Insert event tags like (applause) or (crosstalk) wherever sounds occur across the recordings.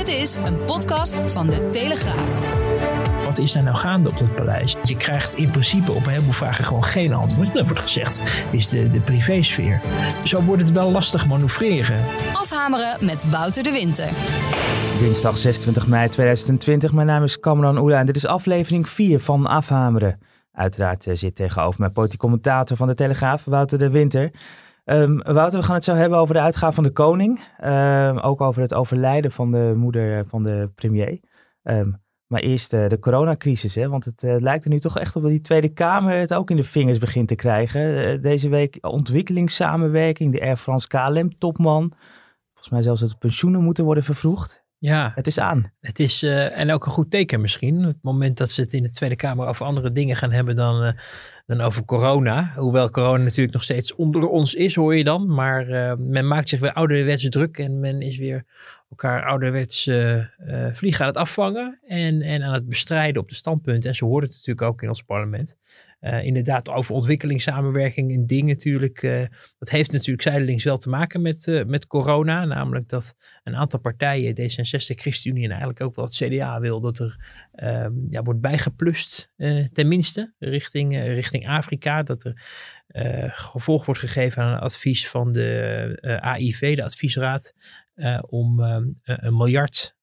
Dit is een podcast van de Telegraaf. Wat is daar nou gaande op dat paleis? Je krijgt in principe op een heleboel vragen gewoon geen antwoord. Dat wordt gezegd, is de, de privésfeer. Zo wordt het wel lastig manoeuvreren. Afhameren met Wouter de Winter. Dinsdag 26 mei 2020. Mijn naam is Cameron Oela en dit is aflevering 4 van Afhameren. Uiteraard eh, zit tegenover mij politiek commentator van de Telegraaf, Wouter de Winter. Um, Wouter, we gaan het zo hebben over de uitgaven van de koning. Um, ook over het overlijden van de moeder van de premier. Um, maar eerst uh, de coronacrisis, hè? want het uh, lijkt er nu toch echt op dat die Tweede Kamer het ook in de vingers begint te krijgen. Uh, deze week ontwikkelingssamenwerking, de Air France KLM-topman. Volgens mij zelfs dat de pensioenen moeten worden vervroegd. Ja, het is aan. Het is, en ook een goed teken misschien. Het moment dat ze het in de Tweede Kamer over andere dingen gaan hebben dan, dan over corona. Hoewel corona natuurlijk nog steeds onder ons is, hoor je dan. Maar men maakt zich weer ouderwets druk en men is weer elkaar ouderwets uh, vliegen aan het afvangen en, en aan het bestrijden op de standpunten. En zo hoort het natuurlijk ook in ons parlement. Uh, inderdaad, over ontwikkelingssamenwerking en dingen natuurlijk. Uh, dat heeft natuurlijk zijdelings wel te maken met, met corona. Namelijk dat een aantal partijen, D66, ChristenUnie en eigenlijk ook wel het CDA wil dat er ehm, ja, wordt bijgeplust, tenminste, richting, richting Afrika. Dat er gevolg wordt gegeven aan een advies van de AIV, de adviesraad, om ehm, een miljard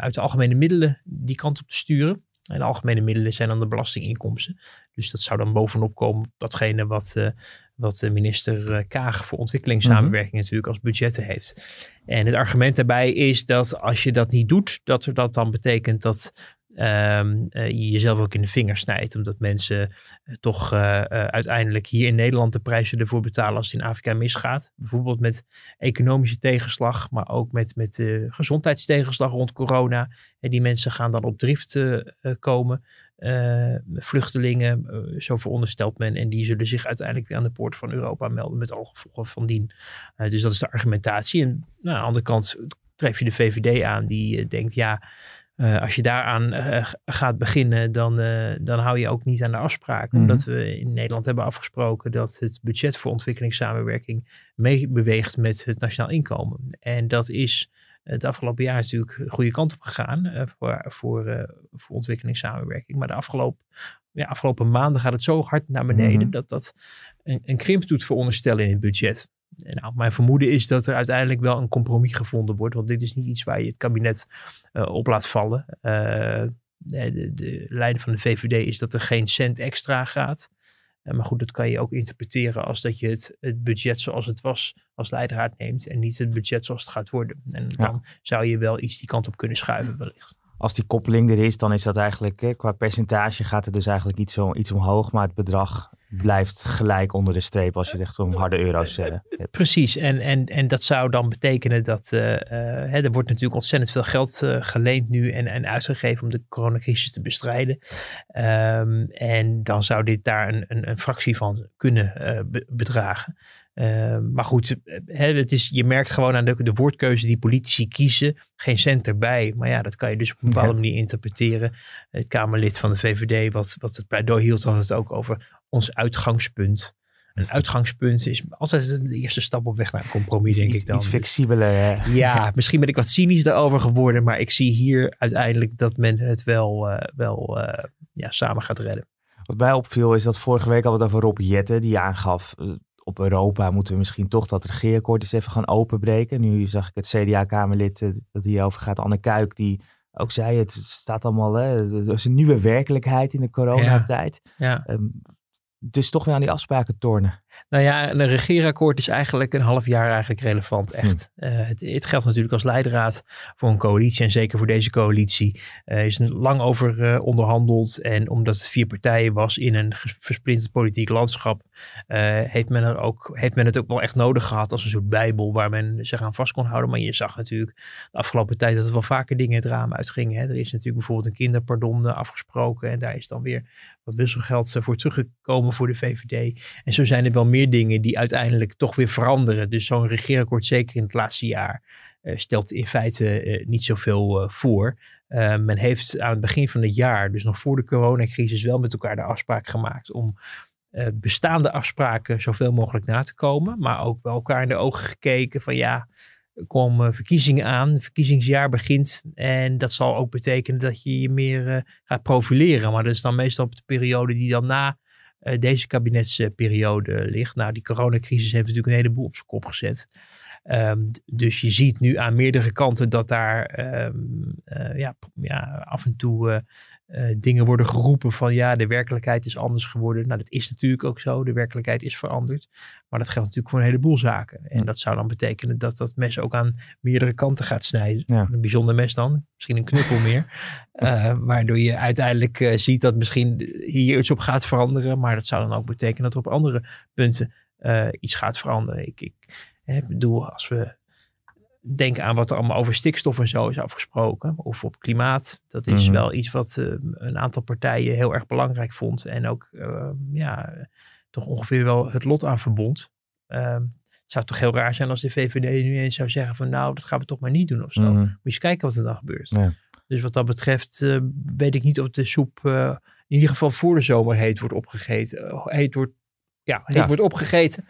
uit de algemene middelen die kant op te sturen. En de algemene middelen zijn dan de belastinginkomsten. Dus dat zou dan bovenop komen op datgene wat, uh, wat minister Kaag voor ontwikkelingssamenwerking mhm. natuurlijk als budgetten heeft. En het argument daarbij is dat als je dat niet doet, dat er dat dan betekent dat um, je jezelf ook in de vingers snijdt. Omdat mensen toch uiteindelijk hier in Nederland de prijzen ervoor betalen als het in Afrika misgaat. Bijvoorbeeld met economische tegenslag, maar ook met, met gezondheidstegenslag rond corona. En die mensen gaan dan op drift komen. Vluchtelingen, zo veronderstelt men. En die zullen zich uiteindelijk weer aan de poort van Europa melden met al gevolgen van dien. Dus dat is de argumentatie. En nou, aan de andere kant tref je de VVD aan die denkt, ja, als je daaraan gaat beginnen, dan, dan hou je ook niet aan de afspraak. Mm Omdat we in Nederland hebben afgesproken dat het budget voor ontwikkelingssamenwerking meebeweegt met het nationaal inkomen. En dat is het afgelopen jaar natuurlijk de goede kant op gegaan voor, voor, voor ontwikkelingssamenwerking. Maar de afgelopen, ja, afgelopen maanden gaat het zo hard naar beneden mm -hmm. dat dat een, een krimp doet veronderstellen in het budget. Nou, mijn vermoeden is dat er uiteindelijk wel een compromis gevonden wordt. Want dit is niet iets waar je het kabinet uh, op laat vallen. de, de leider van de VVD is dat er geen cent extra gaat. Uh, maar goed, dat kan je ook interpreteren als dat je het, het budget zoals het was als leidraad neemt en niet het budget zoals het gaat worden. En ja. dan zou je wel iets die kant op kunnen schuiven wellicht. Als die koppeling er is, dan is dat eigenlijk, qua percentage gaat er dus eigenlijk iets, zo, iets omhoog, maar het bedrag blijft gelijk onder de streep als je het echt om harde euro's uh. Precies, en, en, en dat zou dan betekenen dat uh, uh, hè, er wordt natuurlijk ontzettend veel geld geleend nu en, en uitgegeven om de coronacrisis te bestrijden. Um, en dan zou dit daar een, een, fractie van kunnen be bedragen. Uh, maar goed, hè, het is, je merkt gewoon aan de, de woordkeuze die politici kiezen. Geen cent erbij. Maar ja, dat kan je dus op een bepaalde manier interpreteren. Het Kamerlid van de VVD, wat, wat het pleidooi hield, had het ook over ons uitgangspunt. Een uitgangspunt is altijd de eerste stap op weg naar een compromis, denk iets, ik dan. Iets flexibeler. Hè? Ja, (laughs) misschien ben ik wat cynisch daarover geworden. Maar ik zie hier uiteindelijk dat men het wel, uh, wel uh, ja, samen gaat redden. Wat mij opviel is dat vorige week al wat over Rob Jetten, die aangaf op Europa moeten we misschien toch dat regeerakkoord eens even gaan openbreken. Nu zag ik het CDA-Kamerlid dat hierover gaat, Anne Kuik, die ook zei, het staat allemaal, hè, er is een nieuwe werkelijkheid in de coronatijd. Ja, ja. Um, dus toch weer aan die afspraken tornen. Nou ja, een regeerakkoord is eigenlijk een half jaar eigenlijk relevant, echt. Hm. Uh, het, het, geldt natuurlijk als leidraad voor een coalitie en zeker voor deze coalitie. Er uh, is lang over uh, onderhandeld en omdat het vier partijen was in een versplinterd politiek landschap, heeft, men er ook, heeft men het ook wel echt nodig gehad als een soort bijbel waar men zich aan vast kon houden. Maar je zag natuurlijk de afgelopen tijd dat er wel vaker dingen het raam uitgingen. Hè. Er is natuurlijk bijvoorbeeld een kinderpardon afgesproken en daar is dan weer wat wisselgeld voor teruggekomen voor de VVD. En zo zijn er wel meer dingen die uiteindelijk toch weer veranderen. Dus zo'n regeerakkoord, zeker in het laatste jaar, uh, stelt in feite uh, niet zoveel uh, voor. men heeft aan het begin van het jaar, dus nog voor de coronacrisis, wel met elkaar de afspraak gemaakt om bestaande afspraken zoveel mogelijk na te komen. Maar ook wel elkaar in de ogen gekeken van ja, komen verkiezingen aan. Het verkiezingsjaar begint. En dat zal ook betekenen dat je je meer gaat profileren. Maar dat is dan meestal op de periode die dan na deze kabinetsperiode ligt. Nou, die coronacrisis heeft natuurlijk een heleboel op zijn kop gezet. Um, dus je ziet nu aan meerdere kanten dat daar um, uh, ja, ja, af en toe uh, uh, dingen worden geroepen van ja, de werkelijkheid is anders geworden. Nou, dat is natuurlijk ook zo. De werkelijkheid is veranderd. Maar dat geldt natuurlijk voor een heleboel zaken. En dat zou dan betekenen dat dat mes ook aan meerdere kanten gaat snijden. Ja. Een bijzonder mes dan, misschien een knuppel (laughs) meer. waardoor je uiteindelijk ziet dat misschien hier iets op gaat veranderen. Maar dat zou dan ook betekenen dat er op andere punten iets gaat veranderen. Ik, ik ik bedoel, als we denken aan wat er allemaal over stikstof en zo is afgesproken, of op klimaat, dat is mhm. wel iets wat uh, een aantal partijen heel erg belangrijk vond en ook uh, ja, toch ongeveer wel het lot aan verbond. Uh, het zou toch heel raar zijn als de VVD nu eens zou zeggen van nou, dat gaan we toch maar niet doen of zo. Mm Moet je eens kijken wat er dan gebeurt. Ja. Dus wat dat betreft eh, weet ik niet of de soep in ieder geval voor de zomer heet wordt opgegeten. heet wordt, ja, heet wordt opgegeten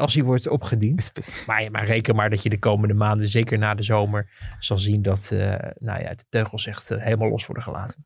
als hij wordt opgediend. Maar, maar reken maar dat je de komende maanden, zeker na de zomer, zal zien dat uh, nou ja, de teugels echt uh, helemaal los worden gelaten.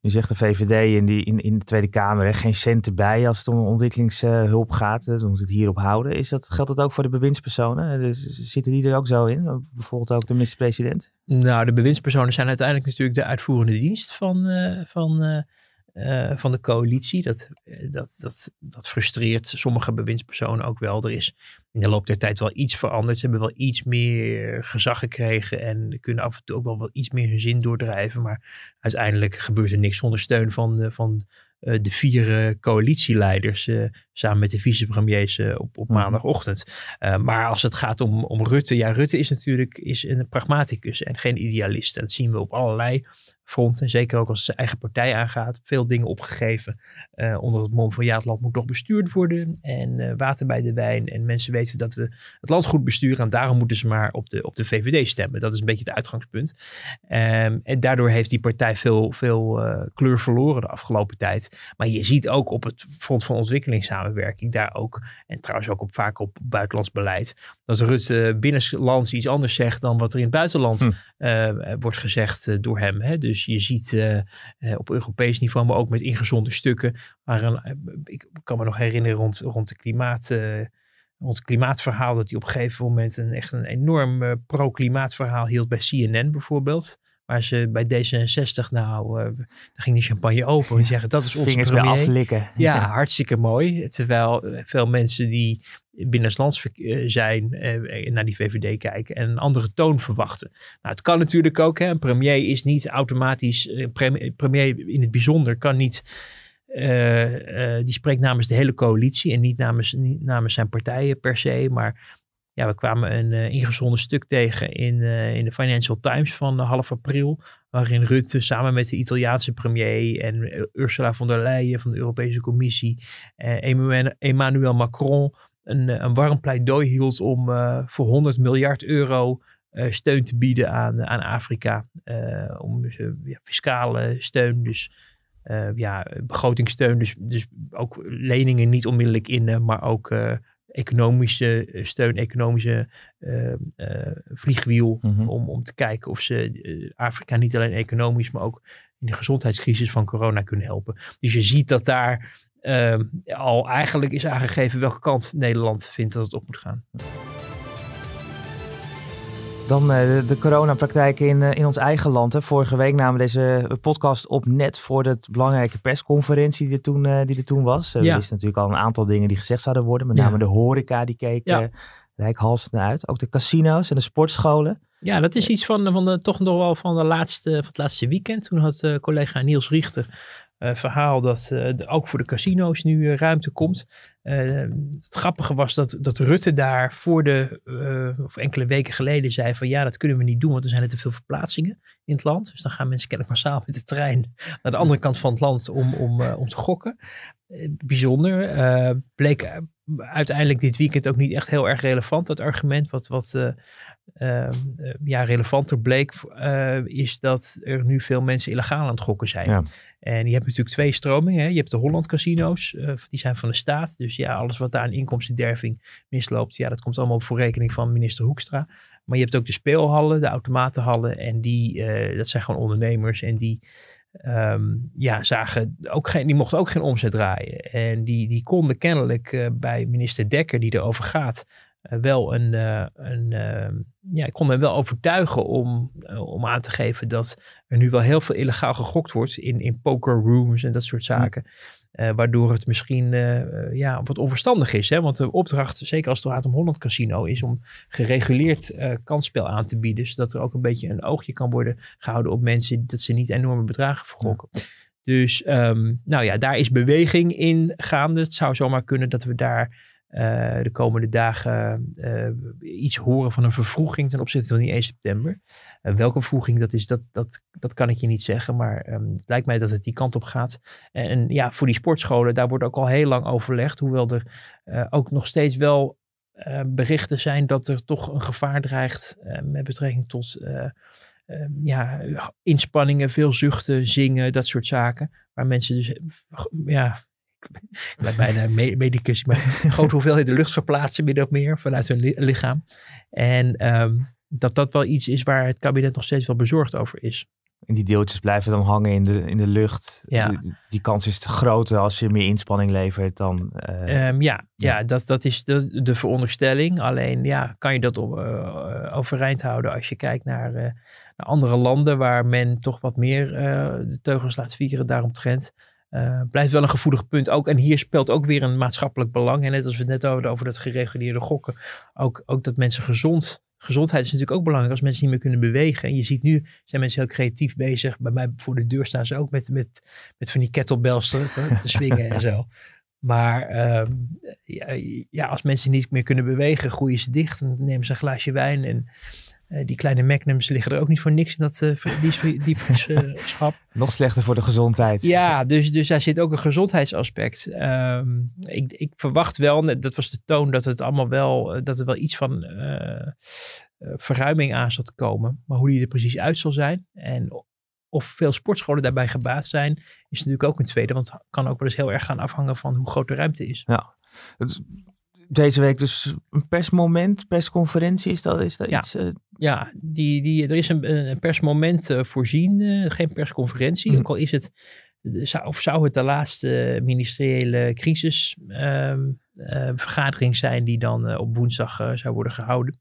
Nu zegt de VVD in, die, in, in de Tweede Kamer hè, geen cent erbij als het om ontwikkelingshulp gaat. Dan moet het hierop houden. Is dat, geldt dat ook voor de bewindspersonen? Dus, zitten die er ook zo in? Bijvoorbeeld ook de minister-president? Nou, de bewindspersonen zijn uiteindelijk natuurlijk de uitvoerende dienst van, uh, van uh, van de coalitie. Dat, eh, dat, dat, dat frustreert sommige bewindspersonen ook wel. Er is in de loop der tijd wel iets veranderd. Ze hebben wel iets meer gezag gekregen en kunnen af en toe ook wel, wel iets meer hun zin doordrijven. Maar uiteindelijk gebeurt er niks zonder steun van, de, van uh, de vier coalitieleiders samen met de vicepremiers op, op mhm. maandagochtend. maar als het gaat om, om Rutte, ja, Rutte is natuurlijk is een pragmaticus en geen idealist. En dat zien we op allerlei front. En zeker ook als zijn eigen partij aangaat. Veel dingen opgegeven uh, onder het mom van ja, het land moet nog bestuurd worden. En uh, water bij de wijn. En mensen weten dat we het land goed besturen. En daarom moeten ze maar op de, op de VVD stemmen. Dat is een beetje het uitgangspunt. Um, en daardoor heeft die partij veel, veel uh, kleur verloren de afgelopen tijd. Maar je ziet ook op het front van ontwikkelingssamenwerking daar ook. En trouwens ook op, vaak op buitenlands beleid. Dat Rutte binnenlands iets anders zegt dan wat er in het buitenland hm. Wordt gezegd door hem. Hè? Dus je ziet op Europees niveau, maar ook met ingezonde stukken. Maar eh, ik kan me nog herinneren rond, rond, de klimaat, het klimaatverhaal, dat hij op een gegeven moment een, echt een enorm pro-klimaatverhaal hield bij CNN bijvoorbeeld. Waar ze bij D66, nou, uh, dan ging de champagne open. En die zeggen, dat is onze Vingers premier. aflikken. Ja, ja, hartstikke mooi. Terwijl veel mensen die binnenlands eh, zijn, eh, naar die VVD kijken en een andere toon verwachten. Nou, het kan natuurlijk ook, hè, een premier is niet automatisch, een eh, premier in het bijzonder kan niet, uh, uh, die spreekt namens de hele coalitie en niet namens, niet namens zijn partijen per se, maar ja, we kwamen een uh, ingezonden stuk tegen in, in de Financial Times van half april, waarin Rutte samen met de Italiaanse premier en Ursula von der Leyen van de Europese Commissie, Emmanuel Macron een, eh, een warm pleidooi hield om voor 100 miljard euro steun te bieden aan, aan Afrika. Om ja, fiscale steun, dus ja, begrotingssteun, dus, dus ook leningen niet onmiddellijk in, maar ook economische steun, economische vliegwiel. Mm -hmm. om, om te kijken of ze Afrika niet alleen economisch, maar ook in de gezondheidscrisis van corona kunnen helpen. Dus je ziet dat daar uh, al eigenlijk is aangegeven welke kant Nederland vindt dat het op moet gaan. Dan uh, de, de coronapraktijken in, uh, in ons eigen land. Hè. Vorige week namen we deze podcast op net voor de belangrijke persconferentie die er toen, die er toen was. Ja. Er is natuurlijk al een aantal dingen die gezegd zouden worden. Met name ja. de horeca die keek ja. rijkhalsend uit. Ook de casino's en de sportscholen. Ja, dat is iets van, van de, toch nog wel van, de laatste, van het laatste weekend. Toen had collega Niels Richter uh, verhaal dat uh, ook voor de casino's nu uh, ruimte komt. het grappige was dat, dat Rutte daar voor de, of enkele weken geleden zei van ja, dat kunnen we niet doen, want er zijn er te veel verplaatsingen in het land. Dus dan gaan mensen kennelijk massaal met de trein naar de andere kant van het land om, om, om te gokken. bijzonder. bleek uiteindelijk dit weekend ook niet echt heel erg relevant, dat argument wat, wat uh, ja, relevanter bleek, uh, is dat er nu veel mensen illegaal aan het gokken zijn. Ja. En je hebt natuurlijk twee stromingen. Hè. Je hebt de Holland casino's, uh, die zijn van de staat. Dus ja, alles wat daar aan inkomstenderving misloopt, ja, dat komt allemaal op voor rekening van minister Hoekstra. Maar je hebt ook de speelhallen, de automatenhallen. En die, eh, dat zijn gewoon ondernemers. En die, ehm, ja, zagen ook geen, die mochten ook geen omzet draaien. En die, die konden kennelijk eh, bij minister Dekker, die erover gaat, eh, wel een, uh, een ehm, ja, ik kon hem wel overtuigen om, om aan te geven dat er nu wel heel veel illegaal gegokt wordt in, in poker rooms en dat soort zaken. Uh, waardoor het misschien uh, ja, wat onverstandig is. Hè? Want de opdracht, zeker als het gaat om Holland Casino, is om gereguleerd uh, kansspel aan te bieden. Zodat er ook een beetje een oogje kan worden gehouden op mensen dat ze niet enorme bedragen vergokken. Ja. Dus um, nou ja, daar is beweging in gaande. Het zou zomaar kunnen dat we daar de komende dagen uh, iets horen van een vervroeging ten opzichte van die 1 september. Uh, welke vervroeging dat is, dat, dat, dat kan ik je niet zeggen. Maar um, het lijkt mij dat het die kant op gaat. En, ja, voor die sportscholen, daar wordt ook al heel lang overlegd. Hoewel er ook nog steeds wel berichten zijn dat er toch een gevaar dreigt met betrekking tot ja, inspanningen, veel zuchten, zingen, dat soort zaken. Waar mensen dus ja, (laughs) ik ben bijna medicus, maar (laughs) grote hoeveelheden lucht verplaatsen, min of meer, vanuit hun li lichaam. En um, dat dat wel iets is waar het kabinet nog steeds wel bezorgd over is. En die deeltjes blijven dan hangen in de, in de lucht. Ja. Die, die kans is groter als je meer inspanning levert dan. Uh, um, ja, ja. ja, dat, dat is de, de veronderstelling. Alleen ja, kan je dat op, uh, overeind houden als je kijkt naar, uh, naar, andere landen waar men toch wat meer de teugels laat vieren daaromtrent. Uh, blijft wel een gevoelig punt ook. En hier speelt ook weer een maatschappelijk belang. En net als we het net hadden over dat gereguleerde gokken. Ook, ook dat mensen gezond. Gezondheid is natuurlijk ook belangrijk als mensen niet meer kunnen bewegen. En je ziet nu zijn mensen heel creatief bezig. Bij mij voor de deur staan ze ook met, met, met van die kettlebells te, te swingen en zo. Maar um, ja, ja, als mensen niet meer kunnen bewegen, groeien ze dicht. En nemen ze een glaasje wijn. En die kleine magnums liggen er ook niet voor niks in dat uh, diepvriesschap. (laughs) Nog slechter voor de gezondheid. Ja, dus, dus daar zit ook een gezondheidsaspect. Um, ik, ik verwacht wel, dat was de toon, dat het allemaal wel, dat er wel iets van verruiming aan zal komen. Maar hoe die er precies uit zal zijn en of veel sportscholen daarbij gebaat zijn, is natuurlijk ook een tweede. Want het kan ook wel eens heel erg gaan afhangen van hoe groot de ruimte is. Ja, deze week dus een persmoment, persconferentie, is dat, is dat ja. iets? Uh... Ja, die, die, er is een, een persmoment uh, voorzien, uh, geen persconferentie. Mm. Ook al is het, zou, of zou het de laatste ministeriële crisisvergadering zijn die dan op woensdag zou worden gehouden.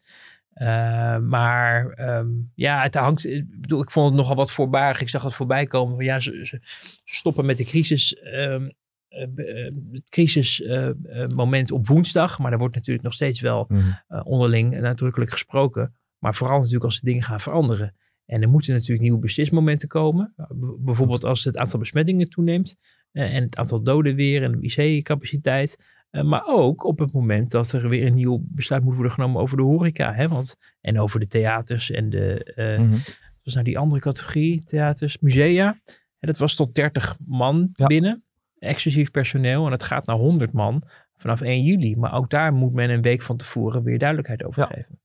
maar um, ja, het hangt. Ik, bedoel, ik vond het nogal wat voorbarig. Ik zag het voorbij komen. ja, ze, ze stoppen met de crisis. Um, het crisismoment op woensdag. Maar er wordt natuurlijk nog steeds wel mm. onderling nadrukkelijk gesproken. Maar vooral natuurlijk als de dingen gaan veranderen. En er moeten natuurlijk nieuwe beslismomenten komen. Bijvoorbeeld als het aantal besmettingen toeneemt. en het aantal doden weer en de IC-capaciteit. maar ook op het moment dat er weer een nieuw besluit moet worden genomen over de horeca. Hè? Want, en over de theaters en de... Uh, mm -hmm. Was nou die andere categorie? Theaters, musea. En dat was tot 30 man ja. binnen exclusief personeel. En het gaat naar 100 man vanaf 1 juli. Maar ook daar moet men een week van tevoren weer duidelijkheid over ja. geven.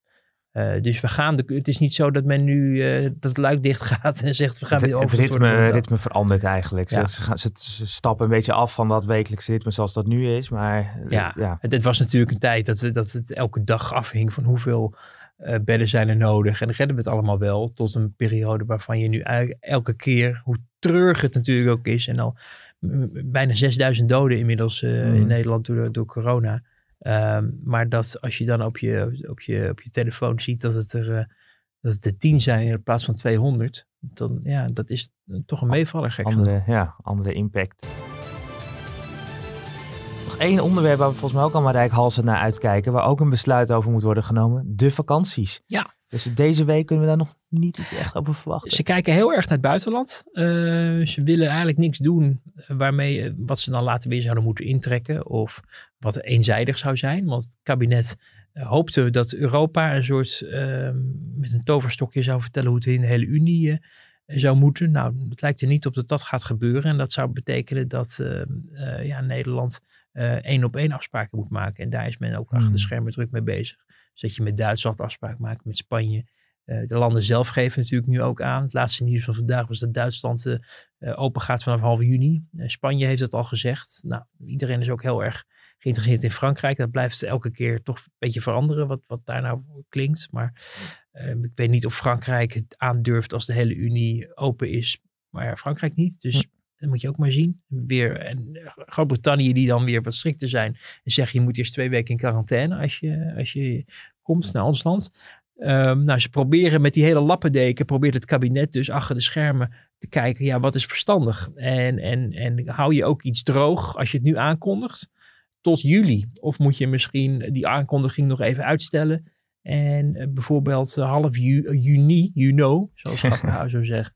Uh, dus we gaan de, het is niet zo dat men nu uh, dat luik dicht (laughs) gaat en zegt we gaan weer over. Het ritme, ritme verandert eigenlijk. Ja. Ze, ze, ze, stappen een beetje af van dat wekelijkse ritme zoals dat nu is. Maar ja, ja. Het, het, was natuurlijk een tijd dat, we, dat het elke dag afhing van hoeveel uh, bedden zijn er nodig. En dan redden we het allemaal wel tot een periode waarvan je nu elke keer, hoe treurig het natuurlijk ook is en al bijna 6000 doden inmiddels uh, mm. in Nederland door, door corona. Um, maar dat als je dan op je, op je, op je telefoon ziet dat het er, uh, dat het er 10 zijn in plaats van 200, dan ja, dat is toch een meevaller. Gek andere, ja, andere impact. Nog één onderwerp waar we volgens mij ook allemaal rijkhalsend naar uitkijken, waar ook een besluit over moet worden genomen: de vakanties. Ja. Dus deze week kunnen we daar nog niet iets echt over verwachten. Ze kijken heel erg naar het buitenland. Uh, ze willen eigenlijk niks doen waarmee wat ze dan later weer zouden moeten intrekken. Of wat eenzijdig zou zijn. Want het kabinet uh, hoopte dat Europa een soort uh, met een toverstokje zou vertellen hoe het in de hele Unie uh, zou moeten. Nou, het lijkt er niet op dat dat gaat gebeuren. En dat zou betekenen dat ja, Nederland één op één afspraken moet maken. En daar is men ook achter de schermen druk mee bezig. Dus dat je met Duitsland afspraak maakt, met Spanje. Uh, de landen zelf geven natuurlijk nu ook aan. Het laatste nieuws van vandaag was dat Duitsland uh, open gaat vanaf half juni. Spanje heeft het al gezegd. Nou, iedereen is ook heel erg geïnteresseerd in Frankrijk. Dat blijft elke keer toch een beetje veranderen wat, wat daar nou klinkt. Maar Ehm, ik weet niet of Frankrijk het aandurft als de hele Unie open is. Maar ja, Frankrijk niet. Dus. Dat moet je ook maar zien. Weer, en eh, Groot-Brittannië die dan weer wat strikter zijn. En zeggen je moet eerst twee weken in quarantaine als je, als je komt naar ons land. Ehm, nou, ze proberen met die hele lappendeken, probeert het kabinet dus achter de schermen te kijken, ja, wat is verstandig? En, en, en hou je ook iets droog als je het nu aankondigt tot juli? Of moet je misschien die aankondiging nog even uitstellen en eh, bijvoorbeeld eh, half ju- juni, you know, zoals (laughs) Schapperhaus zou zeggen, eh,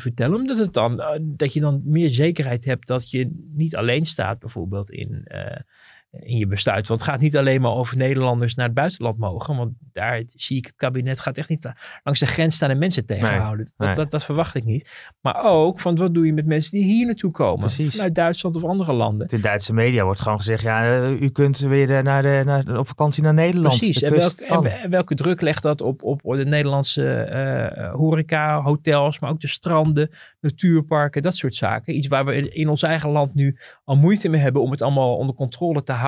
vertellen? Omdat het dan, eh, dat je dan meer zekerheid hebt dat je niet alleen staat bijvoorbeeld in, eh, in je besluit. Want het gaat niet alleen maar over Nederlanders naar het buitenland mogen. Want daar zie ik het kabinet gaat echt niet langs de grens staan en mensen tegenhouden. dat, nee. dat, dat verwacht ik niet. Maar ook van wat doe je met mensen die hier naartoe komen. Precies. Vanuit Duitsland of andere landen. In Duitse media wordt gewoon gezegd, ja, eh, u kunt weer eh, naar de, naar, op vakantie naar Nederland. Precies. De En, welk, welke druk legt dat op, op de Nederlandse eh, horeca, hotels, maar ook de stranden, natuurparken, dat soort zaken. Iets waar we in, in ons eigen land nu al moeite mee hebben om het allemaal onder controle te houden.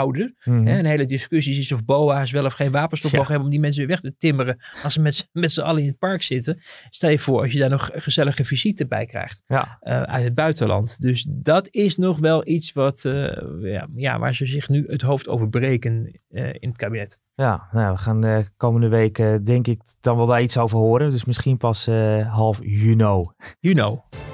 Mhm. Hè, een hele discussie is of BOA's wel of geen wapenstop Ja. mogen hebben om die mensen weer weg te timmeren als ze met, z'n- met z'n allen in het park zitten. Stel je voor als je daar nog gezellige visite bij krijgt Ja. eh, uit het buitenland. Dus dat is nog wel iets wat, eh, ja, ja, waar ze zich nu het hoofd over breken eh, in het kabinet. Ja, nou, we gaan de komende week denk ik dan wel daar iets over horen. Dus misschien pas half juni. You know.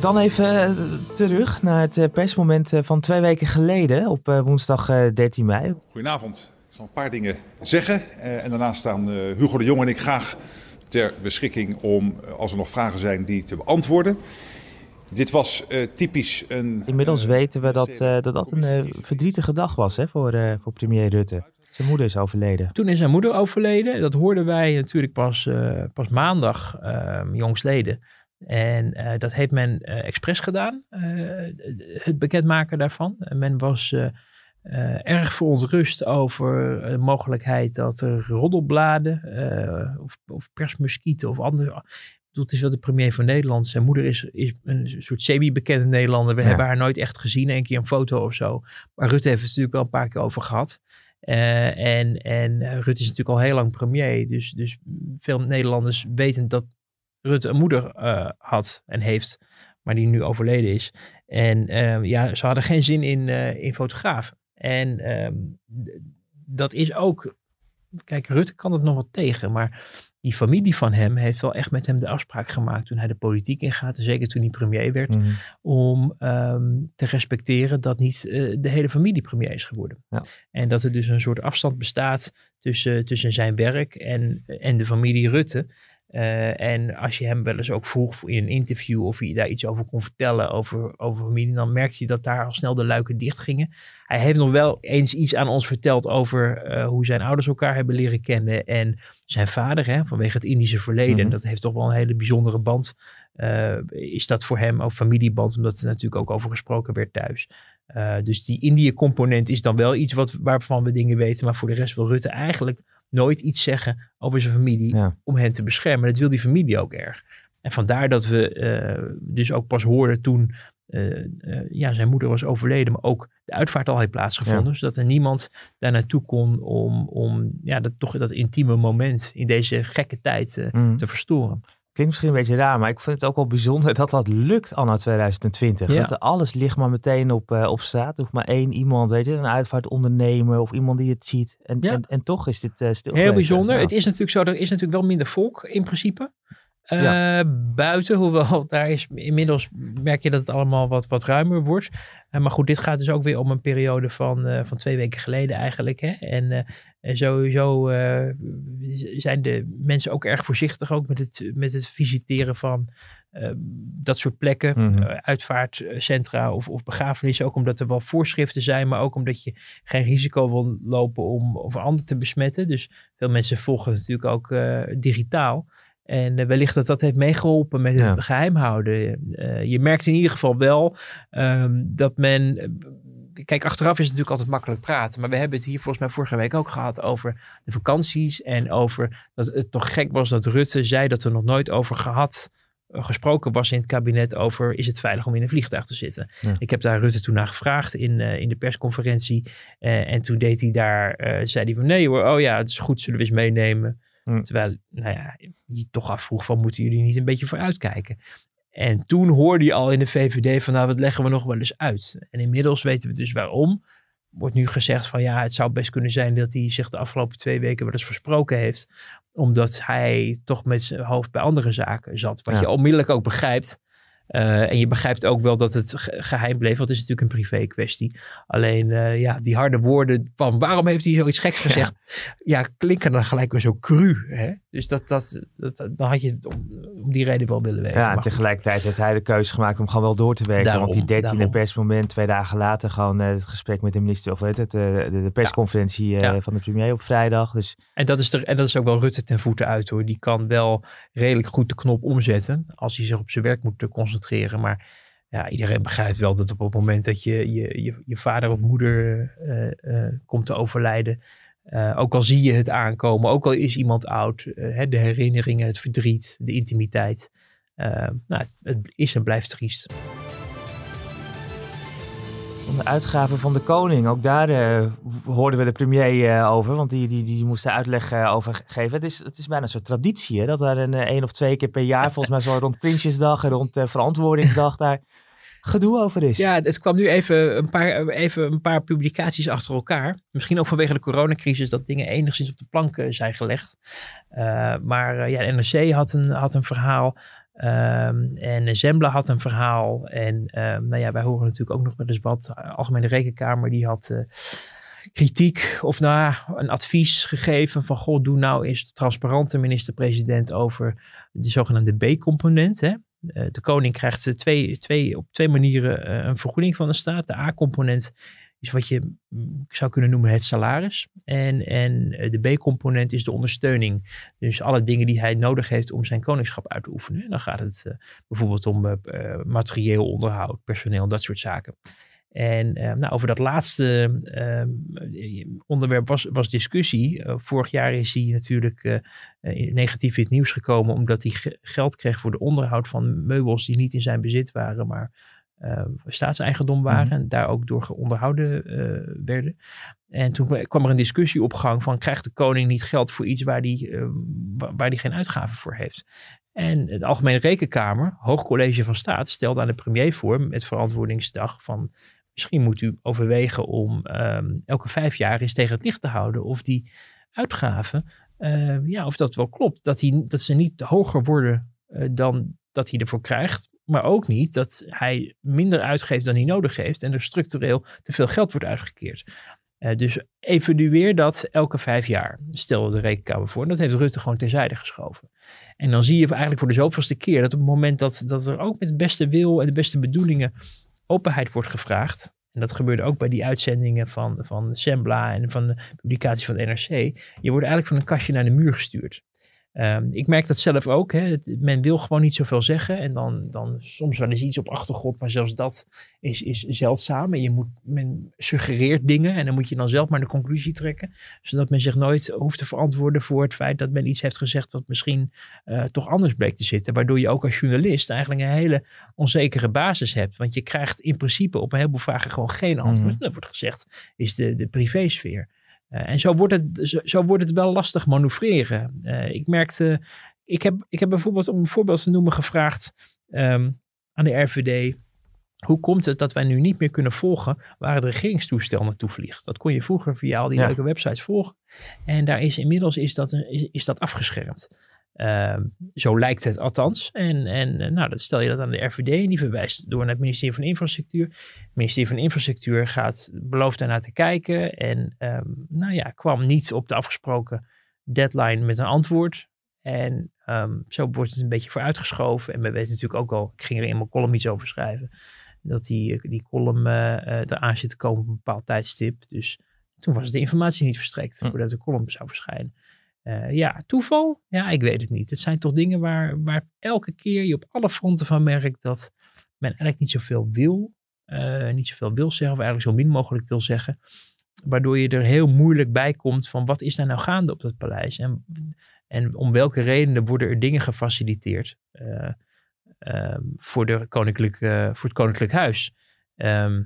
Dan even eh, terug naar het eh, persmoment eh, van twee weken geleden op woensdag eh, 13 mei. Goedenavond. Ik zal een paar dingen zeggen. eh, en daarna staan eh, Hugo de Jong en ik graag ter beschikking om, als er nog vragen zijn, die te beantwoorden. Dit was eh, typisch een. Inmiddels weten we dat, eh, dat dat een verdrietige dag was hè, voor, eh, voor premier Rutte. Zijn moeder is overleden. Toen is zijn moeder overleden. Dat hoorden wij natuurlijk pas, eh, pas maandag, eh, jongstleden. En eh, dat heeft men eh expres gedaan, eh, het bekendmaken daarvan. En men was erg verontrust over de mogelijkheid dat er roddelbladen of, of persmuskieten of andere... Ik bedoel, Het is wel de premier van Nederland. Zijn moeder is, is een soort semi-bekende Nederlander. We Ja. hebben haar nooit echt gezien. Een keer een foto of zo. Maar Rutte heeft het natuurlijk wel een paar keer over gehad. Eh, en, en Rutte is natuurlijk al heel lang premier. Dus, dus veel Nederlanders weten dat Rutte een moeder eh, had en heeft. Maar die nu overleden is. En eh, ja, ze hadden geen zin in, eh, in fotografen. En ehm, dat is ook... Kijk, Rutte kan het nog wat tegen. Maar die familie van hem heeft wel echt met hem de afspraak gemaakt toen hij de politiek ingaat. Zeker toen hij premier werd Mhm. om ehm, te respecteren dat niet eh, de hele familie premier is geworden. Ja. En dat er dus een soort afstand bestaat tussen, tussen zijn werk en, en de familie Rutte. Eh, en als je hem wel eens ook vroeg in een interview of hij daar iets over kon vertellen over, over familie, dan merkte je dat daar al snel de luiken dicht gingen. Hij heeft nog wel eens iets aan ons verteld over eh, hoe zijn ouders elkaar hebben leren kennen en zijn vader, hè, vanwege het Indische verleden. Mhm. Dat heeft toch wel een hele bijzondere band eh, is dat voor hem ook familieband, omdat er natuurlijk ook over gesproken werd thuis. Dus die Indië-component is dan wel iets wat, waarvan we dingen weten, maar voor de rest wil Rutte eigenlijk nooit iets zeggen over zijn familie Ja. om hen te beschermen. Dat wil die familie ook erg. En vandaar dat we eh, dus ook pas hoorden toen eh, eh, ja, zijn moeder was overleden, maar ook de uitvaart al heeft plaatsgevonden. Ja. Zodat er niemand daar naartoe kon om, om ja, dat, toch dat intieme moment in deze gekke tijd Mhm. te verstoren. Klinkt misschien een beetje raar, maar ik vind het ook wel bijzonder dat dat lukt anno 2020. Ja. Er alles ligt maar meteen op, eh, op straat. Er hoeft maar één iemand, weet je, een uitvaartondernemer of iemand die het ziet. En, Ja. en, en toch is dit eh stil. Heel bijzonder. Ja. Het is natuurlijk zo, er is natuurlijk wel minder volk in principe. Eh, Ja. Buiten, hoewel (laughs) daar is inmiddels merk je dat het allemaal wat, wat ruimer wordt. Eh, maar goed, dit gaat dus ook weer om een periode van, van twee weken geleden eigenlijk. Hè? En en sowieso eh, zijn de mensen ook erg voorzichtig ook met het, met het visiteren van eh, dat soort plekken. Mhm. eh, uitvaartcentra of, of begrafenissen. Ook omdat er wel voorschriften zijn, maar ook omdat je geen risico wil lopen om of anderen te besmetten. Dus veel mensen volgen natuurlijk ook digitaal. En wellicht dat dat heeft meegeholpen met het Ja. geheim houden. Je merkt in ieder geval wel ehm, dat men. Eh, Kijk, achteraf is het natuurlijk altijd makkelijk praten. Maar we hebben het hier volgens mij vorige week ook gehad over de vakanties. En over dat het toch gek was dat Rutte zei dat er nog nooit over gehad gesproken was in het kabinet over is het veilig om in een vliegtuig te zitten. Ja. Ik heb daar Rutte toen naar gevraagd in, eh, in de persconferentie. Eh, en toen deed hij daar, eh, zei hij van nee hoor, oh ja, het is goed, zullen we eens meenemen. Terwijl, nou ja, je toch afvroeg van moeten jullie niet een beetje vooruitkijken? En toen hoorde je al in de VVD van nou, dat leggen we nog wel eens uit. En inmiddels weten we dus waarom. Wordt nu gezegd van ja, het zou best kunnen zijn dat hij zich de afgelopen twee weken wel eens versproken heeft. Omdat hij toch met zijn hoofd bij andere zaken zat. Wat Ja. je onmiddellijk ook begrijpt. Eh, en je begrijpt ook wel dat het ge- geheim bleef, want het is natuurlijk een privé kwestie. Alleen eh, ja, die harde woorden van waarom heeft hij zoiets geks gezegd, ja, klinken dan gelijk weer zo cru. Hè? Dus dat, dat, dat, dan had je het om, om die reden wel willen weten. Ja, en tegelijkertijd heeft hij de keuze gemaakt om gewoon wel door te werken. Daarom, want die dertiende daarom. persmoment, twee dagen later, gewoon eh, het gesprek met de minister, of weet het, de, de persconferentie Ja. van de premier op vrijdag. Dus En dat, is er, en dat is ook wel Rutte ten voeten uit hoor. Die kan wel redelijk goed de knop omzetten als hij zich op zijn werk moet eh, concentreren. Maar ja, iedereen begrijpt wel dat op het moment dat je je, je, je vader of moeder eh, eh, komt te overlijden. eh, ook al zie je het aankomen, ook al is iemand oud, hè, de herinneringen, het verdriet, de intimiteit. nou, het, het is en blijft triest. De uitgaven van de koning, ook daar eh, hoorden we de premier eh, over. Want die, die, die moest uitleg eh, over ge- geven. Het is, het is bijna een soort traditie, hè, dat er een één of twee keer per jaar, volgens mij zo rond (laughs) Prinsjesdag en rond Verantwoordingsdag, daar gedoe over is. Ja, het kwam nu even een, paar, even een paar publicaties achter elkaar. Misschien ook vanwege de coronacrisis dat dingen enigszins op de plank zijn gelegd. Maar ja, de NRC had een, had een verhaal. Ehm, en Zembla had een verhaal. En ehm, nou ja, wij horen natuurlijk ook nog wel eens wat. Algemene Rekenkamer die had eh, kritiek of nou, een advies gegeven van goh, doe nou eens transparante minister-president over de zogenaamde B-component. Eh, de koning krijgt eh, twee, twee, op twee manieren een vergoeding van de staat. De A-component wat je mm, zou kunnen noemen het salaris. En, en eh, de B-component is de ondersteuning. Dus alle dingen die hij nodig heeft om zijn koningschap uit te oefenen. Dan gaat het eh, bijvoorbeeld om eh, materieel onderhoud, personeel, dat soort zaken. En nou, over dat laatste eh, onderwerp was, was discussie. Vorig jaar is hij natuurlijk negatief in het nieuws gekomen omdat hij ge- geld kreeg voor de onderhoud van meubels die niet in zijn bezit waren, maar eh, staatseigendom waren en daar ook door onderhouden eh, werden. En toen kwam er een discussie op gang van krijgt de koning niet geld voor iets waar hij eh, wa- waar die geen uitgaven voor heeft. En de Algemene Rekenkamer, Hoogcollege van Staat, stelde aan de premier voor met verantwoordingsdag van misschien moet u overwegen om ehm, elke vijf jaar eens tegen het licht te houden of die uitgaven, eh, ja, of dat wel klopt. Dat, die, dat ze niet hoger worden eh, dan dat hij ervoor krijgt, maar ook niet dat hij minder uitgeeft dan hij nodig heeft en er structureel te veel geld wordt uitgekeerd. Eh, dus evalueer dat elke vijf jaar, stelde de rekenkamer voor. En dat heeft Rutte gewoon terzijde geschoven. En dan zie je eigenlijk voor de zoveelste keer dat op het moment dat, dat er ook met de beste wil en de beste bedoelingen openheid wordt gevraagd. En dat gebeurde ook bij die uitzendingen van, van Sembla en van de publicatie van de NRC. Je wordt eigenlijk van een kastje naar de muur gestuurd. Ehm, ik merk dat zelf ook. Hè. Het- Men wil gewoon niet zoveel zeggen. En dan, dan soms wel eens iets op achtergrond. Maar zelfs dat is, is zeldzaam. En je moet, men suggereert dingen. En dan moet je dan zelf maar de conclusie trekken. Zodat men zich nooit hoeft te verantwoorden voor het feit dat men iets heeft gezegd. wat misschien eh, toch anders bleek te zitten. Waardoor je ook als journalist eigenlijk een hele onzekere basis hebt. Want je krijgt in principe op een heleboel vragen gewoon geen antwoord. Mhm. Dat wordt gezegd, is de, de privésfeer. Eh, en zo wordt, het, zo, zo wordt het wel lastig manoeuvreren. Eh, ik merkte, ik heb, ik heb bijvoorbeeld om een voorbeeld te noemen gevraagd ehm, aan de RVD. Hoe komt het dat wij nu niet meer kunnen volgen waar het regeringstoestel naartoe vliegt? Dat kon je vroeger via al die Ja. leuke websites volgen. En daar is inmiddels is dat, is, is dat afgeschermd. Ehm, zo lijkt het althans. En, en eh, nou, dat stel je dat aan de RVD en die verwijst door naar het ministerie van Infrastructuur. Het ministerie van Infrastructuur gaat, belooft daarnaar te kijken. En ehm, nou ja, kwam niet op de afgesproken deadline met een antwoord. En ehm, zo wordt het een beetje vooruitgeschoven. En we weten natuurlijk ook al, ik ging er in mijn column iets over schrijven, dat die, die column eh eh, eraan zit te komen op een bepaald tijdstip. Dus toen was de informatie niet verstrekt Hm. voordat de column zou verschijnen. Eh, ja, toeval? Ja, ik weet het niet. Het zijn toch dingen waar, waar elke keer je op alle fronten van merkt dat men eigenlijk niet zoveel wil. eh, niet zoveel wil zeggen, of eigenlijk zo min mogelijk wil zeggen. Waardoor je er heel moeilijk bij komt van wat is daar nou gaande op dat paleis? En, en om welke redenen worden er dingen gefaciliteerd? Eh, ehm, voor, de koninklijke, voor het koninklijk huis. Ehm,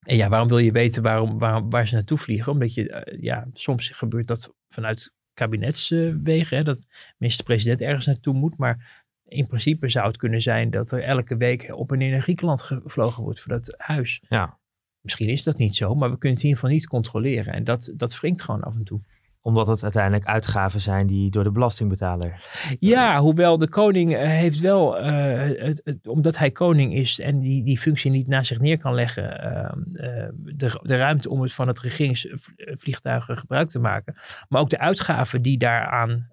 en ja, waarom wil je weten waarom, waarom, waar ze naartoe vliegen? Omdat je, ja, soms gebeurt dat vanuit kabinetswegen, hè, dat minister-president ergens naartoe moet. Maar in principe zou het kunnen zijn dat er elke week op en neer naar Griekenland gevlogen wordt voor dat huis. Ja. Misschien is dat niet zo, maar we kunnen het in ieder geval niet controleren. En dat, dat wringt gewoon af en toe omdat het uiteindelijk uitgaven zijn die door de belastingbetaler. Ja, hoewel de koning uh, heeft wel, uh, het, het, omdat hij koning is en die, die functie niet naast zich neer kan leggen, uh, de, de ruimte om het van het regeringsvliegtuigen gebruik te maken. Maar ook de uitgaven die, daaraan,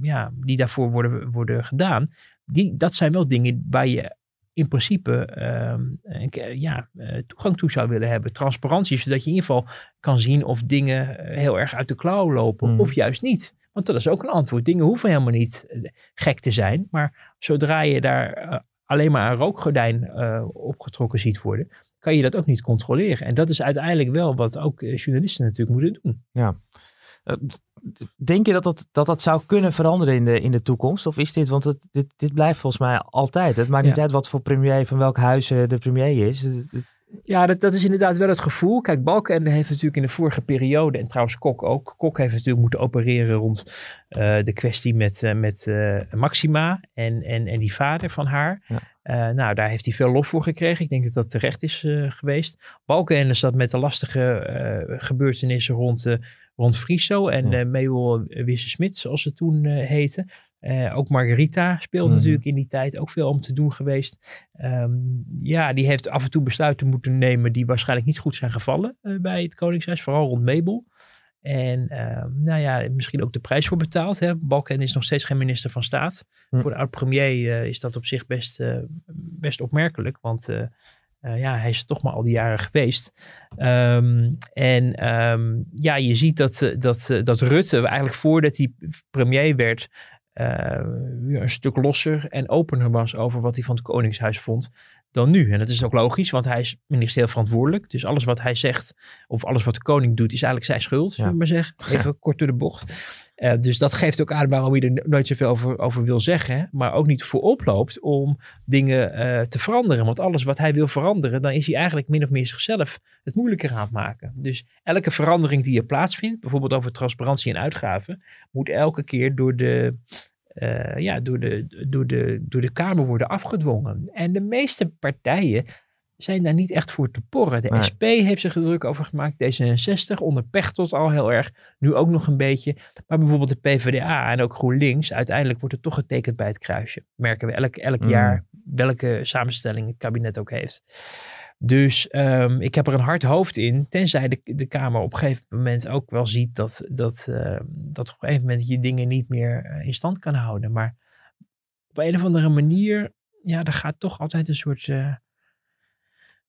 ja, die daarvoor worden, worden gedaan, die, dat zijn wel dingen waar je in principe uh, ja, eh, toegang toe zou willen hebben. Transparantie, zodat je in ieder geval kan zien of dingen eh, heel erg uit de klauw lopen hmm. of juist niet. Want dat is ook een antwoord. Dingen hoeven helemaal niet gek te zijn. Maar zodra je daar alleen maar een rookgordijn opgetrokken ziet worden, kan je dat ook niet controleren. En dat is uiteindelijk wel wat ook journalisten natuurlijk moeten doen. Ja. Denk je dat dat, dat dat zou kunnen veranderen in de, in de toekomst? Of is dit, want het, dit, dit blijft volgens mij altijd. Het maakt niet uit wat voor premier, van welk huis eh, de premier is. Ja, dat, dat is inderdaad wel het gevoel. Kijk, Balkenende heeft natuurlijk in de vorige periode, en trouwens Kok ook, Kok heeft natuurlijk moeten opereren rond uh, de kwestie met, uh, met uh, Maxima en, en, en die vader van haar. Ja. nou, daar heeft hij veel lof voor gekregen. Ik denk dat dat terecht is geweest. Balkenende zat met de lastige gebeurtenissen rond rond Friso en uh, Mabel Wisse-Smit, zoals ze toen uh, heette. Uh, ook Margarita speelde mhm. natuurlijk in die tijd ook veel om te doen geweest. Um, ja, die heeft af en toe besluiten moeten nemen die waarschijnlijk niet goed zijn gevallen bij het Koningshuis, vooral rond Mabel. En uh, nou ja, misschien ook de prijs voor betaald. Hè. Balken is nog steeds geen minister van Staat. Mhm. Voor de oud-premier is dat op zich best, best opmerkelijk. Want uh, ja, hij is toch maar al die jaren geweest. Um, en um, ja, je ziet dat, eh, dat, eh, dat Rutte eigenlijk voordat hij premier werd, uh, een stuk losser en opener was over wat hij van het Koningshuis vond dan nu. En dat is ook logisch, want hij is ministerieel verantwoordelijk. Dus alles wat hij zegt, of alles wat de koning doet, is eigenlijk zijn schuld, zullen we maar zeggen. (laughs) Even kort door de bocht. Uh, dus dat geeft ook aan waarom je er nooit zoveel over, over wil zeggen. Maar ook niet voor oploopt om dingen uh, te veranderen. Want alles wat hij wil veranderen, dan is hij eigenlijk min of meer zichzelf het moeilijker aan het maken. Dus elke verandering die er plaatsvindt, bijvoorbeeld over transparantie en uitgaven, moet elke keer door de, uh, ja, door, de, door, de, door de Kamer worden afgedwongen. En de meeste partijen zijn daar niet echt voor te porren. De SP heeft zich er druk over gemaakt. D66 onder Pechtold al heel erg. Nu ook nog een beetje. Maar bijvoorbeeld de PvdA en ook GroenLinks. Uiteindelijk wordt er toch getekend bij het kruisje. Merken we elk, elk mm. jaar welke samenstelling het kabinet ook heeft. Dus um, ik heb er een hard hoofd in. Tenzij de, de Kamer op een gegeven moment ook wel ziet dat, dat, uh, dat op een gegeven moment je dingen niet meer uh, in stand kan houden. Maar op een of andere manier, ja, er gaat toch altijd een soort... Uh,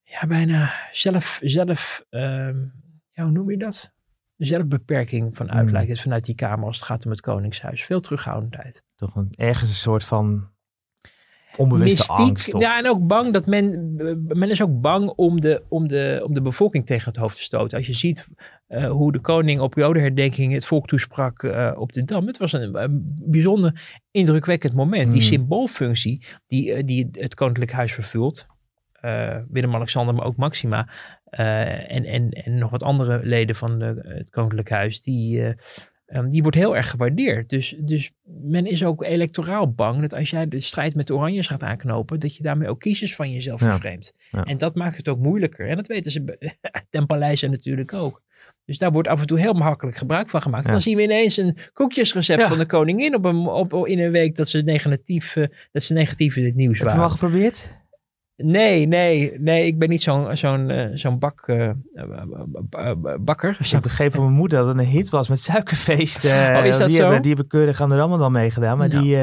ja, bijna zelf, zelf uh, ja, hoe noem je dat? Zelfbeperking van uitlijken mm. vanuit die Kamer als het gaat om het Koningshuis. Veel terughoudendheid. Toch een, ergens een soort van onbewuste Mystiek, angst. Of... Ja, en ook bang dat men, men is ook bang om de, om, de, om de bevolking tegen het hoofd te stoten. Als je ziet uh, hoe de koning op Jodenherdenking het volk toesprak uh, op de Dam. Het was een, een bijzonder indrukwekkend moment. Mm. Die symboolfunctie die, uh, die het Koninklijk Huis vervult Willem-Alexander, maar ook Maxima. Uh, en, en, en nog wat andere leden van de, het Koninklijk Huis. Die, uh, um, die wordt heel erg gewaardeerd. Dus, dus men is ook electoraal bang dat als jij de strijd met de Oranjes gaat aanknopen. dat je daarmee ook kiezers van jezelf ja. vervreemdt. Ja. En dat maakt het ook moeilijker. En dat weten ze (laughs) ten paleise natuurlijk ook. Dus daar wordt af en toe heel makkelijk gebruik van gemaakt. Ja. Dan zien we ineens een koekjesrecept ja. van de koningin op een, op, in een week dat ze negatief, uh, dat ze negatief in het nieuws Heb waren. Heb je al geprobeerd? Nee, nee, nee. Ik ben niet zo'n zo'n uh, zo'n bak, uh, bakker. Ik begreep van mijn moeder dat het een hit was met suikerfeest. Uh, (laughs) oh, is dat die zo? Hebben, die hebben keurig aan de Ramadan meegedaan. Maar Nou. die,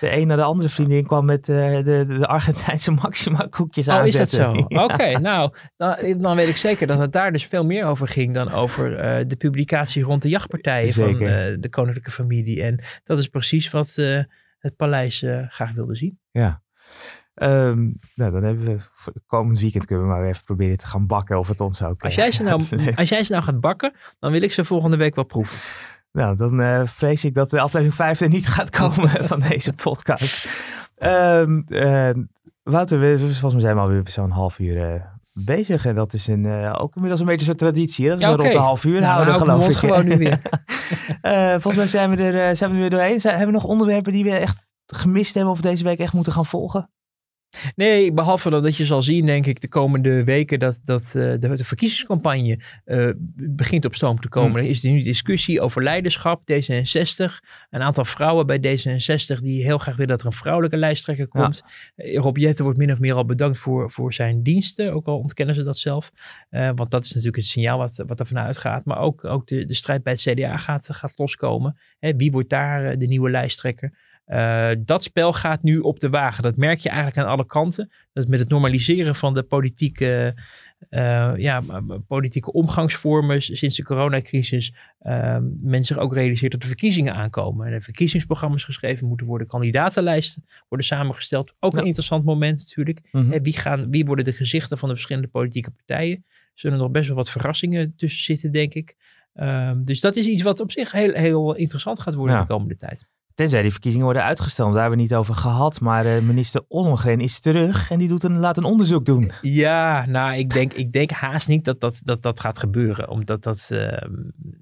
de een naar de andere vriendin kwam met de, de, de Argentijnse (laughs) Maxima koekjes Oh, is dat zo? (laughs) Ja. Oké, nou, dan, dan weet ik zeker dat het daar dus veel meer over ging dan over eh, de publicatie rond de jachtpartijen van Zeker. eh, de koninklijke familie. En dat is precies wat eh, het paleis eh, graag wilde zien. Ja. Ehm, nou, dan hebben we voor komend weekend kunnen we maar weer even proberen te gaan bakken of het ons ook. Als jij ze nou, als jij ze nou gaat bakken, dan wil ik ze volgende week wel proeven. (laughs) Nou, dan eh, vrees ik dat de aflevering 5 er niet gaat komen (laughs) van deze podcast. Ehm, eh, Wouter, we, volgens mij zijn we alweer zo'n half uur eh, bezig. En dat is een, ook inmiddels een beetje zo'n traditie. Hè? Dat we Ja, rond oké. de half uur Nou, houden, geloof ik. mond gewoon nu weer. (laughs) Volgens mij zijn we, er, zijn we er weer doorheen. Zijn, hebben we nog onderwerpen die we echt gemist hebben of deze week echt moeten gaan volgen? Nee, behalve dat je zal zien, denk ik, de komende weken dat, dat eh, de, de verkiezingscampagne eh, begint op stoom te komen. Hmm. Er is nu discussie over leiderschap, D66. Een aantal vrouwen bij D66 die heel graag willen dat er een vrouwelijke lijsttrekker komt. Eh, Rob Jetten wordt min of meer al bedankt voor, voor zijn diensten, ook al ontkennen ze dat zelf. Want dat is natuurlijk het signaal wat, wat er vanuit gaat. Maar ook, ook de, de strijd bij het CDA gaat, gaat loskomen. Hè, wie wordt daar de nieuwe lijsttrekker? Eh, dat spel gaat nu op de wagen. Dat merk je eigenlijk aan alle kanten. Dat met het normaliseren van de politieke, eh, ja, politieke omgangsvormen sinds de coronacrisis. eh, men zich ook realiseert dat de verkiezingen aankomen. En er verkiezingsprogramma's geschreven moeten worden. Kandidatenlijsten worden samengesteld. Ook Ja. een interessant moment natuurlijk. Mhm. Hè, wie, gaan, wie worden de gezichten van de verschillende politieke partijen? Er zullen nog best wel wat verrassingen tussen zitten, denk ik. Ehm, dus dat is iets wat op zich heel, heel interessant gaat worden Ja. de komende tijd. Tenzij die verkiezingen worden uitgesteld. Daar hebben we niet over gehad. Maar eh, minister Ollongren is terug en die doet een, laat een onderzoek doen. Ja, nou, ik denk, ik denk haast niet dat dat, dat, dat gaat gebeuren. Omdat dat, ehm,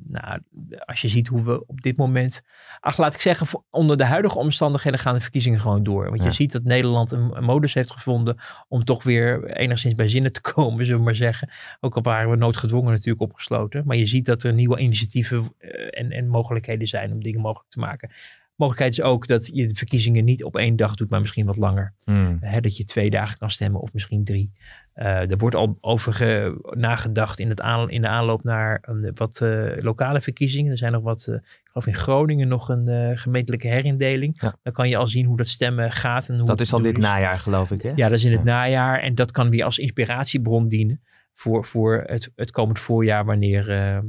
nou, als je ziet hoe we op dit moment. Ach, laat ik zeggen, voor- onder de huidige omstandigheden gaan de verkiezingen gewoon door. Want Ja. je ziet dat Nederland een, een modus heeft gevonden om toch weer enigszins bij zinnen te komen, zullen we maar zeggen. Ook al waren we noodgedwongen natuurlijk opgesloten. Maar je ziet dat er nieuwe initiatieven eh, en, en mogelijkheden zijn om dingen mogelijk te maken. Mogelijkheid is ook dat je de verkiezingen niet op één dag doet, maar misschien wat langer. Hmm. Hè, dat je twee dagen kan stemmen of misschien drie. Eh, er wordt al over ge- nagedacht in, het aan, in de aanloop naar een, wat eh, lokale verkiezingen. Er zijn nog wat, eh, ik geloof in Groningen nog een gemeentelijke herindeling. Ja. Dan kan je al zien hoe dat stemmen gaat. En hoe Dat is al dit najaar, geloof ik. Hè? Ja, dat is in het Ja. najaar. En dat kan weer als inspiratiebron dienen voor, voor het, het komend voorjaar wanneer eh, eh,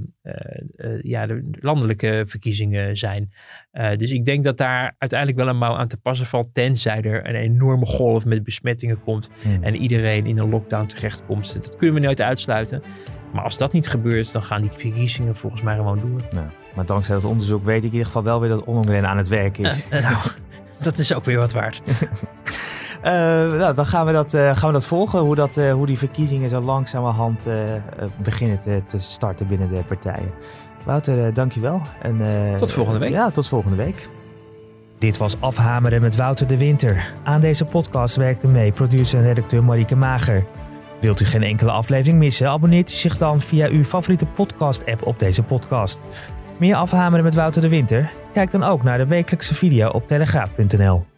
eh, ja, de landelijke verkiezingen zijn. Eh, dus ik denk dat daar uiteindelijk wel een mouw aan te passen valt, tenzij er een enorme golf met besmettingen komt Hmm. en iedereen in een lockdown terechtkomt. Dat kunnen we nooit uitsluiten. Maar als dat niet gebeurt, dan gaan die verkiezingen volgens mij gewoon door. Maar dankzij dat onderzoek weet ik in ieder geval wel weer dat Ollongren aan het werk is. Nou, (laughs) dat is ook weer wat waard. (laughs) Eh, nou, dan gaan we, dat, eh, gaan we dat volgen, hoe, dat, eh, hoe die verkiezingen zo langzamerhand beginnen te, te starten binnen de partijen. Wouter, dankjewel. En, Tot volgende week. Ja, tot volgende week. Dit was Afhameren met Wouter de Winter. Aan deze podcast werkte mee producer en redacteur Marieke Mager. Wilt u geen enkele aflevering missen? Abonneert u zich dan via uw favoriete podcast-app op deze podcast. Meer Afhameren met Wouter de Winter? Kijk dan ook naar de wekelijkse video op telegraaf.nl.